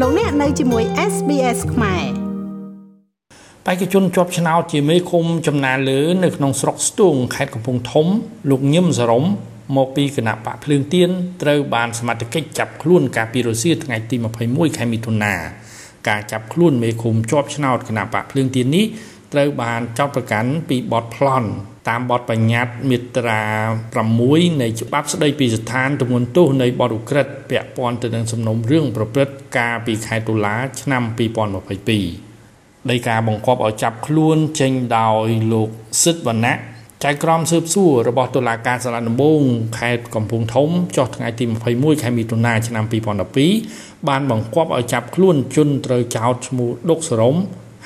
លោកអ្នកនៅជាមួយ SBS ខ្មែរបេក្ខជនជាប់ឆ្នោតជាមេឃុំចំណានលើនៅក្នុងស្រុកស្ទូងខេត្តកំពង់ធំ លោកញឹមសរមមកពីគណៈបកភ្លើងទៀនត្រូវបានសមត្ថកិច្ចចាប់ខ្លួនកាលពីរសៀលថ្ងៃទី21ខែមិថុនាការចាប់ខ្លួនមេឃុំជាប់ឆ្នោតគណៈបកភ្លើងទៀននេះ ត្រូវបានចោទប្រកាន់ពីបទប្លន់តាមបទបញ្ញត្តិមាត្រា6នៃច្បាប់ស្តីពីស្ថានទម្ងន់ទោសនៃបទឧក្រិដ្ឋពាក់ព័ន្ធទៅនឹងសំណុំរឿងប្រព្រឹត្តការពីខែតុលាឆ្នាំ2022ដីកាបង្គាប់ឲ្យចាប់ខ្លួនចេញដោយលោកសិទ្ធវណ្ណៈចៅក្រមស៊ើបសួររបស់តុលាការសាលាដំបងខេត្តកំពង់ធំចុះថ្ងៃទី21ខែមិថុនាឆ្នាំ2012បានបង្គាប់ឲ្យចាប់ខ្លួនជនត្រូវចោទឈ្មោះដុកសរម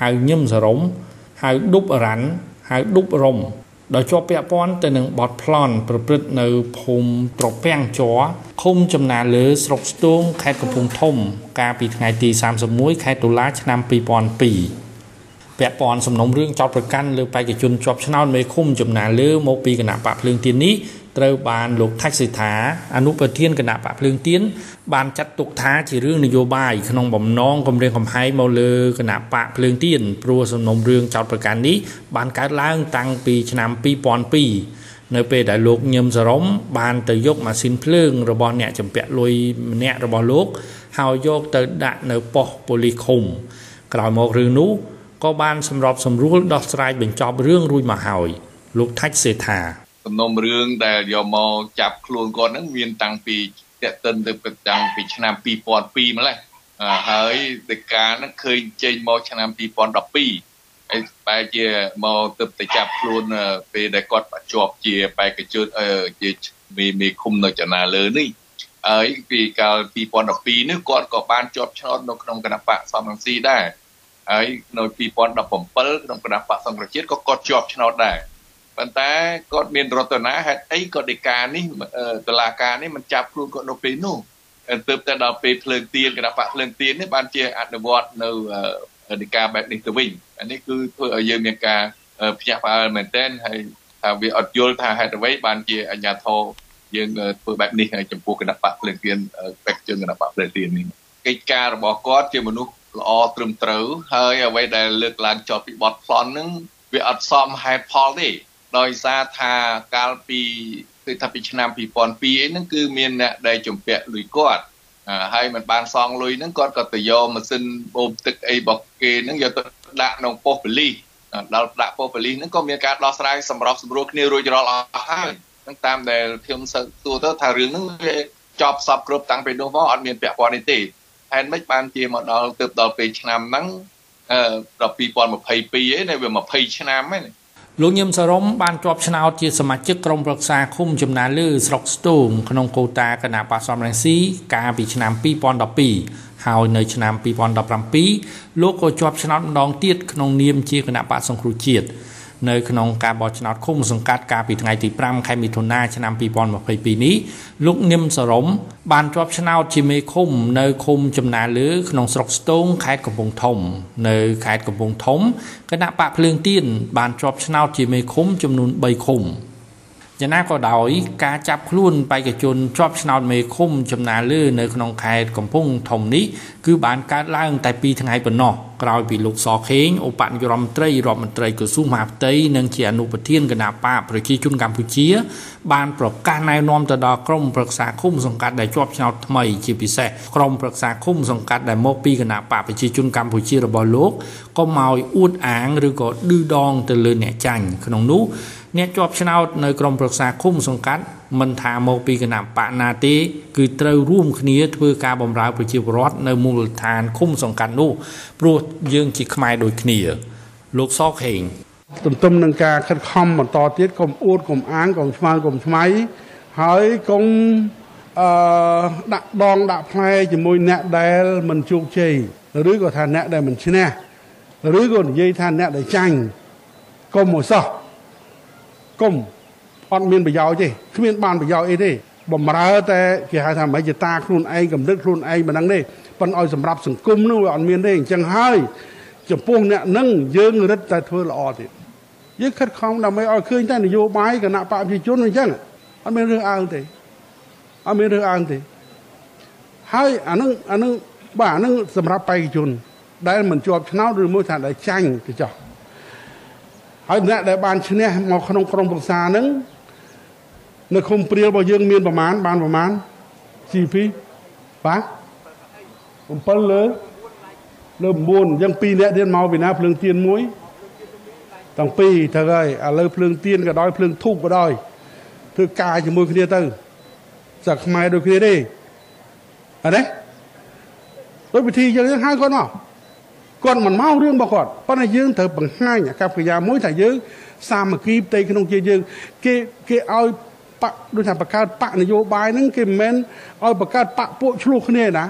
ហៅញឹមសរម ហៅឌុបរ៉ាន់ហៅឌុបរំដោយជាប់ពាក់ព័ន្ធទៅនឹងបទប្លន់ប្រព្រឹត្តនៅភូមិត្រពាំងជ័រឃុំចំណាលើស្រុកស្ទូងខេត្តកំពង់ធំ កាលពីថ្ងៃទី31ខែតុលាឆ្នាំ2002ពាក់ព័ន្ធសំណុំរឿងចោតប្រកាន់លើបេក្ខជនជាប់ឆ្នោតមេឃុំចំណាលើមកពីគណៈបកភ្លើងទៀននេះ ត្រូវបានលោកថាច់សិដ្ឋាអនុប្រធានគណៈបកភ្លើងទៀនបានចាត់ទុកថាជារឿងនយោបាយក្នុងបំណងគម្រាមកំហែងមកលើគណៈបកភ្លើងទៀនព្រោះសំណុំរឿងចោតប្រកាន់នេះបានកើតឡើងតាំងពីឆ្នាំ2002នៅពេលដែលលោកញឹមសរមបានទៅយកម៉ាស៊ីនភ្លើងរបស់អ្នកចម្ពាក់លុយម្នាក់របស់លោកហើយយកទៅដាក់នៅប៉ុស្តិ៍ប៉ូលីសឃុំក្រោយមករឿងនោះក៏បានសម្របសម្រួលដោះស្រាយបញ្ចប់រឿងរួចមកហើយលោកថាច់សេថា សំណុំរឿងដែលយកមកចាប់ខ្លួនគាត់ហ្នឹងមានតាំងពីតេតិនទៅតាំងពីឆ្នាំ2002ម្លេះហើយដីកាហ្នឹងឃើញចេញមកឆ្នាំ2012ហើយបែរជាមកទៅទៅចាប់ខ្លួនពេលដែលគាត់បញ្ជាប់ជាបេក្ខជនជាមីមីឃុំនៅចនាលើនេះហើយពីកាល2012នេះគាត់ក៏បានជាប់ឆ្នោតនៅក្នុងគណៈបកសំរងស៊ីដែរហើយនៅ2017ក្នុងគណៈបកសង្គ្រោះជាតិក៏គាត់ជាប់ឆ្នោតដែរ ប៉ុន្តែគាត់មានរតនាហេតុអីក៏ដីកានេះតឡាការនេះមិនចាប់ខ្លួនគាត់នៅពេលនោះទើបតែដល់ពេលភ្លើងទៀនគណៈបកភ្លើងទៀននេះបានជាអនុវត្តនៅដីកាបែបនេះទៅវិញអានេះគឺធ្វើឲ្យយើងមានការភ្ញាក់ផ្អើលមែនទែនហើយថាវាអត់យល់ថាហេតុអ្វីបានជាអាជ្ញាធរយើងធ្វើបែបនេះចំពោះគណៈបកភ្លើងទៀនបេក្ខជនគណៈបកភ្លើងទៀននេះកិច្ចការរបស់គាត់ជាមនុស្សល្អត្រឹមត្រូវហើយអ្វីដែលលើកឡើងចោលពីបទប្លន់ហ្នឹងវាអត់សមហេតុផលទេ ដោយសារថាកាលពីគឺថាពីឆ្នាំ2002ហ្នឹងគឺមានអ្នកដែលជំពាក់លុយគាត់ហើយมันបានសងលុយហ្នឹងគាត់ក៏ទៅយកម៉ាស៊ីនបូមទឹកអីរបស់គេហ្នឹងយកទៅដាក់ក្នុងប៉ុស្តិ៍ប៉ូលីសដល់ដាក់ប៉ុស្តិ៍ប៉ូលីសហ្នឹងក៏មានការដោះស្រាយសម្របសម្រួលគ្នារួចរាល់អស់ហើយហ្នឹងតាមដែលខ្ញុំសួរទៅថារឿងហ្នឹងវាចប់សពគ្រប់តាំងពីនោះមកអត់មានពាក់ព័ន្ធនេះទេហេតុម៉េចបានជាមកដល់ទើបដល់ពេលឆ្នាំហ្នឹងអឺដល់2022ឯងវា20ឆ្នាំហ្នឹង លោកញឹមសរមបានជាប់ឆ្នោតជាសមាជិកក្រុមប្រឹក្សាឃុំចំណាលឺស្រុកស្ទូងក្នុងកូតាគណៈបកសំរងស៊ីកាលពីឆ្នាំ2012ហើយនៅឆ្នាំ2017លោកក៏ជាប់ឆ្នោតម្ដងទៀតក្នុងនាមជាគណៈបកសង្គ្រោះជាតិ នៅក្នុងការបោះឆ្នោតឃុំសង្កាត់កាលពីថ្ងៃទី5ខែមិថុនាឆ្នាំ2022នេះលោកញឹមសរមបានជាប់ឆ្នោតជាមេឃុំនៅឃុំចំណាលើក្នុងស្រុកស្ទងខេត្តកំពង់ធំ នៅខេត្តកំពង់ធំគណៈបកភ្លើងទៀនបានជាប់ឆ្នោតជាមេឃុំចំនួន3ឃុំ យ៉ាងណាក៏ដោយការចាប់ខ្លួនបេក្ខជនជាប់ឆ្នោតមេឃុំចំណាលើនៅក្នុងខេត្តកំពង់ធំនេះគឺបានកើតឡើងតែ2ថ្ងៃប៉ុណ្ណោះក្រោយពីលោកសខេងឧបនាយករដ្ឋមន្ត្រីរដ្ឋមន្ត្រីក្រសួងមហាផ្ទៃនិងជាអនុប្រធានគណៈបកប្រជាជនកម្ពុជា បានប្រកាសណែនាំទៅដល់ក្រមប្រឹក្សាឃុំសង្កាត់ដែលជាប់ឆ្នោតថ្មីជាពិសេសក្រមប្រឹក្សាឃុំសង្កាត់ដែលមកពីគណៈបកប្រជាជនកម្ពុជារបស់លោកក៏មកអួតអាងឬក៏ឌឺដងទៅលើអ្នកចាញ់ក្នុងនោះ អ្នកជាប់ឆ្នោតនៅក្រមប្រឹក្សាឃុំសង្កាត់មិនថាមកពីគណៈបកណាទេគឺត្រូវរួមគ្នាធ្វើការបម្រើប្រជាពលរដ្ឋនៅមូលដ្ឋានឃុំសង្កាត់នោះព្រោះយើងជាខ្មែរដូចគ្នាលោកសខេងទន្ទឹមនឹងការខិតខំបន្តទៀតកុំអួតកុំអាងកុំឆ្មើកុំឆ្មៃហើយកុំអឺដាក់ដងដាក់ផ្លែជាមួយអ្នកដែលមិនជោគជ័យឬក៏ថាអ្នកដែលមិនឈ្នះឬក៏និយាយថាអ្នកដែលចាញ់កុំមកសោះ កុំអត់មានប្រយោជន៍ទេគ្មានបានប្រយោជន៍អីទេបំរើតែគេហៅថាមិនជាតាខ្លួនឯងកំណត់ខ្លួនឯងមិនដឹងទេប៉ុន្តែឲ្យសម្រាប់សង្គមនោះវាអត់មានទេអញ្ចឹងហើយចំពោះអ្នកនឹងយើងរឹតតែធ្វើល្អទៀតយើងខិតខំដើម្បីឲ្យឃើញតែនយោបាយគណៈបព្វជិជនអញ្ចឹងអត់មានរឿងអើងទេអត់មានរឿងអើងទេហើយអានឹងអានឹងបាទហ្នឹងសម្រាប់បេក្ខជនដែលមិនជាប់ឆ្នោតឬមួយថាដែលចាញ់ទៅចោះ ហើយអ្នកដែលបានឈ្នះមកក្នុងក្រុមប្រឹក្សាហ្នឹងនៅឃុំព្រាលរបស់យើងមានប្រមាណបានប្រមាណ CP បាទ7លើលើ9អញ្ចឹង2អ្នកទៀតមកពីណាភ្លើងទៀនមួយទាំងពីរត្រូវហើយឥឡូវភ្លើងទៀនក៏ដោយភ្លើងធូបក៏ដោយធ្វើការជាមួយគ្នាទៅសាខ្មែរដូចគ្នាទេអត់ទេដោយវិធីយើងហៅគាត់មក គាត់មិនមករឿងរបស់គាត់ប៉ុន្តែយើងត្រូវបង្ហាញអាកប្បកិរិយាមួយថាយើងសាមគ្គីផ្ទៃក្នុងជាយើងគេគេឲ្យបកដូចថាបង្កើតបកនយោបាយហ្នឹងគេមិនមែនឲ្យបង្កើតបកពួកឆ្លោះគ្នាណា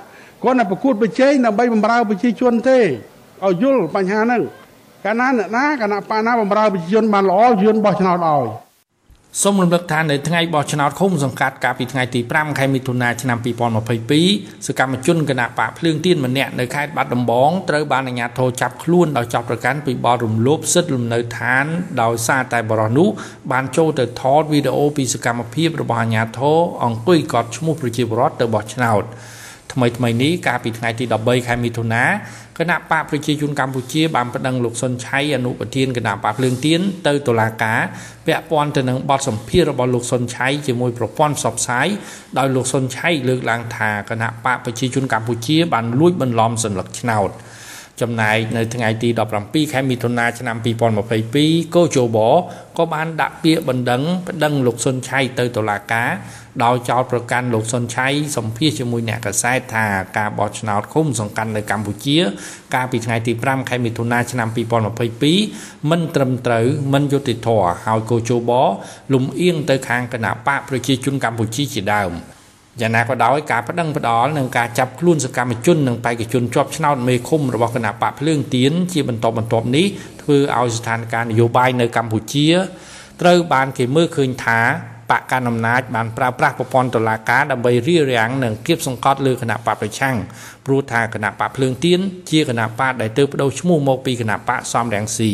គាត់តែប្រកួតប្រជែងដើម្បីបម្រើប្រជាជនទេឲ្យយល់បញ្ហាហ្នឹងកាលណាអ្នកណាគណៈបាណាបម្រើប្រជាជនបានល្អយន់បោះឆ្នោតឲ្យ សូមរំលឹកថានៅថ្ងៃបោះឆ្នោតឃុំសង្កាត់កាលពីថ្ងៃទី5ខែមិថុនាឆ្នាំ2022សកម្មជនគណៈបកភ្លើងទៀនម្នាក់នៅខេត្តបាត់ដំបងត្រូវបានអាជ្ញាធរចាប់ខ្លួនដោយចាប់ប្រកាន់ពីបទរំលោភសិទ្ធិលំនៅឋានដោយសារតែបរិះនោះបានចូលទៅថតវីដេអូពីសកម្មភាពរបស់អាជ្ញាធរអង្គុយកត់ឈ្មោះប្រជាពលរដ្ឋទៅបោះឆ្នោត ថ្មីថ្មីនេះកាលពីថ្ងៃទី13ខែមិថុនាគណៈបកប្រជាជនកម្ពុជាបានប្តឹងលោកសុនឆៃអនុប្រធានគណៈបកភ្លើងទៀនទៅតុលាការពាក់ព័ន្ធទៅនឹងបទសម្ភាសរបស់លោកសុនឆៃជាមួយប្រព័ន្ធផ្សព្វផ្សាយដោយលោកសុនឆៃលើកឡើងថាគណៈបកប្រជាជនកម្ពុជាបានលួចបន្លំសញ្ញាឆ្នោត។ ចំណែកនៅថ្ងៃទី17ខែមិថុនាឆ្នាំ2022កោជបក៏បានដាក់ពាក្យបណ្ដឹងប្តឹងលោកសុនឆៃទៅតុលាការដោយចោទប្រកាន់លោកសុនឆៃសម្ភាសជាមួយអ្នកកសែតថាការបោះឆ្នោតឃុំសង្កាត់នៅកម្ពុជា កាលពីថ្ងៃទី5ខែមិថុនាឆ្នាំ2022មិនត្រឹមត្រូវមិនយុត្តិធម៌ហើយកោជបលំអៀងទៅខាងគណៈបកប្រជាជនកម្ពុជាជាដើម យ៉ាងណាក៏ដោយការប្តឹងផ្ដាល់និងការចាប់ខ្លួនសកម្មជននិងបេក្ខជនជាប់ឆ្នោតមេឃុំរបស់គណៈបកភ្លើងទៀនជាបន្តបន្ទាប់នេះធ្វើឲ្យស្ថានភាពនយោបាយនៅកម្ពុជា ត្រូវបានគេមើលឃើញថា បកកណ្ដាលអំណាចបានប្រើប្រាស់ប្រព័ន្ធតុលាការដើម្បីរារាំងនិងគៀបសង្កត់លើគណៈបកប្រឆាំងព្រោះថាគណៈបកភ្លើងទៀនជាគណៈបកដែលទើបបដូរឈ្មោះមកពីគណៈបកសំរងស៊ី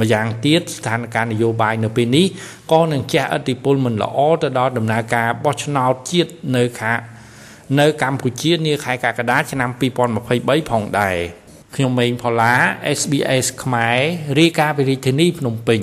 ម្យ៉ាងទៀតស្ថានភាពនយោបាយនៅពេលនេះក៏នឹងជះឥទ្ធិពលមិនល្អទៅដល់ដំណើរការបោះឆ្នោតជាតិនៅខានៅកម្ពុជានាខែកក្កដាឆ្នាំ2023ផងដែរខ្ញុំម៉េងផល្លា SBS ខ្មែររាយការណ៍ពីរាជធានីភ្នំពេញ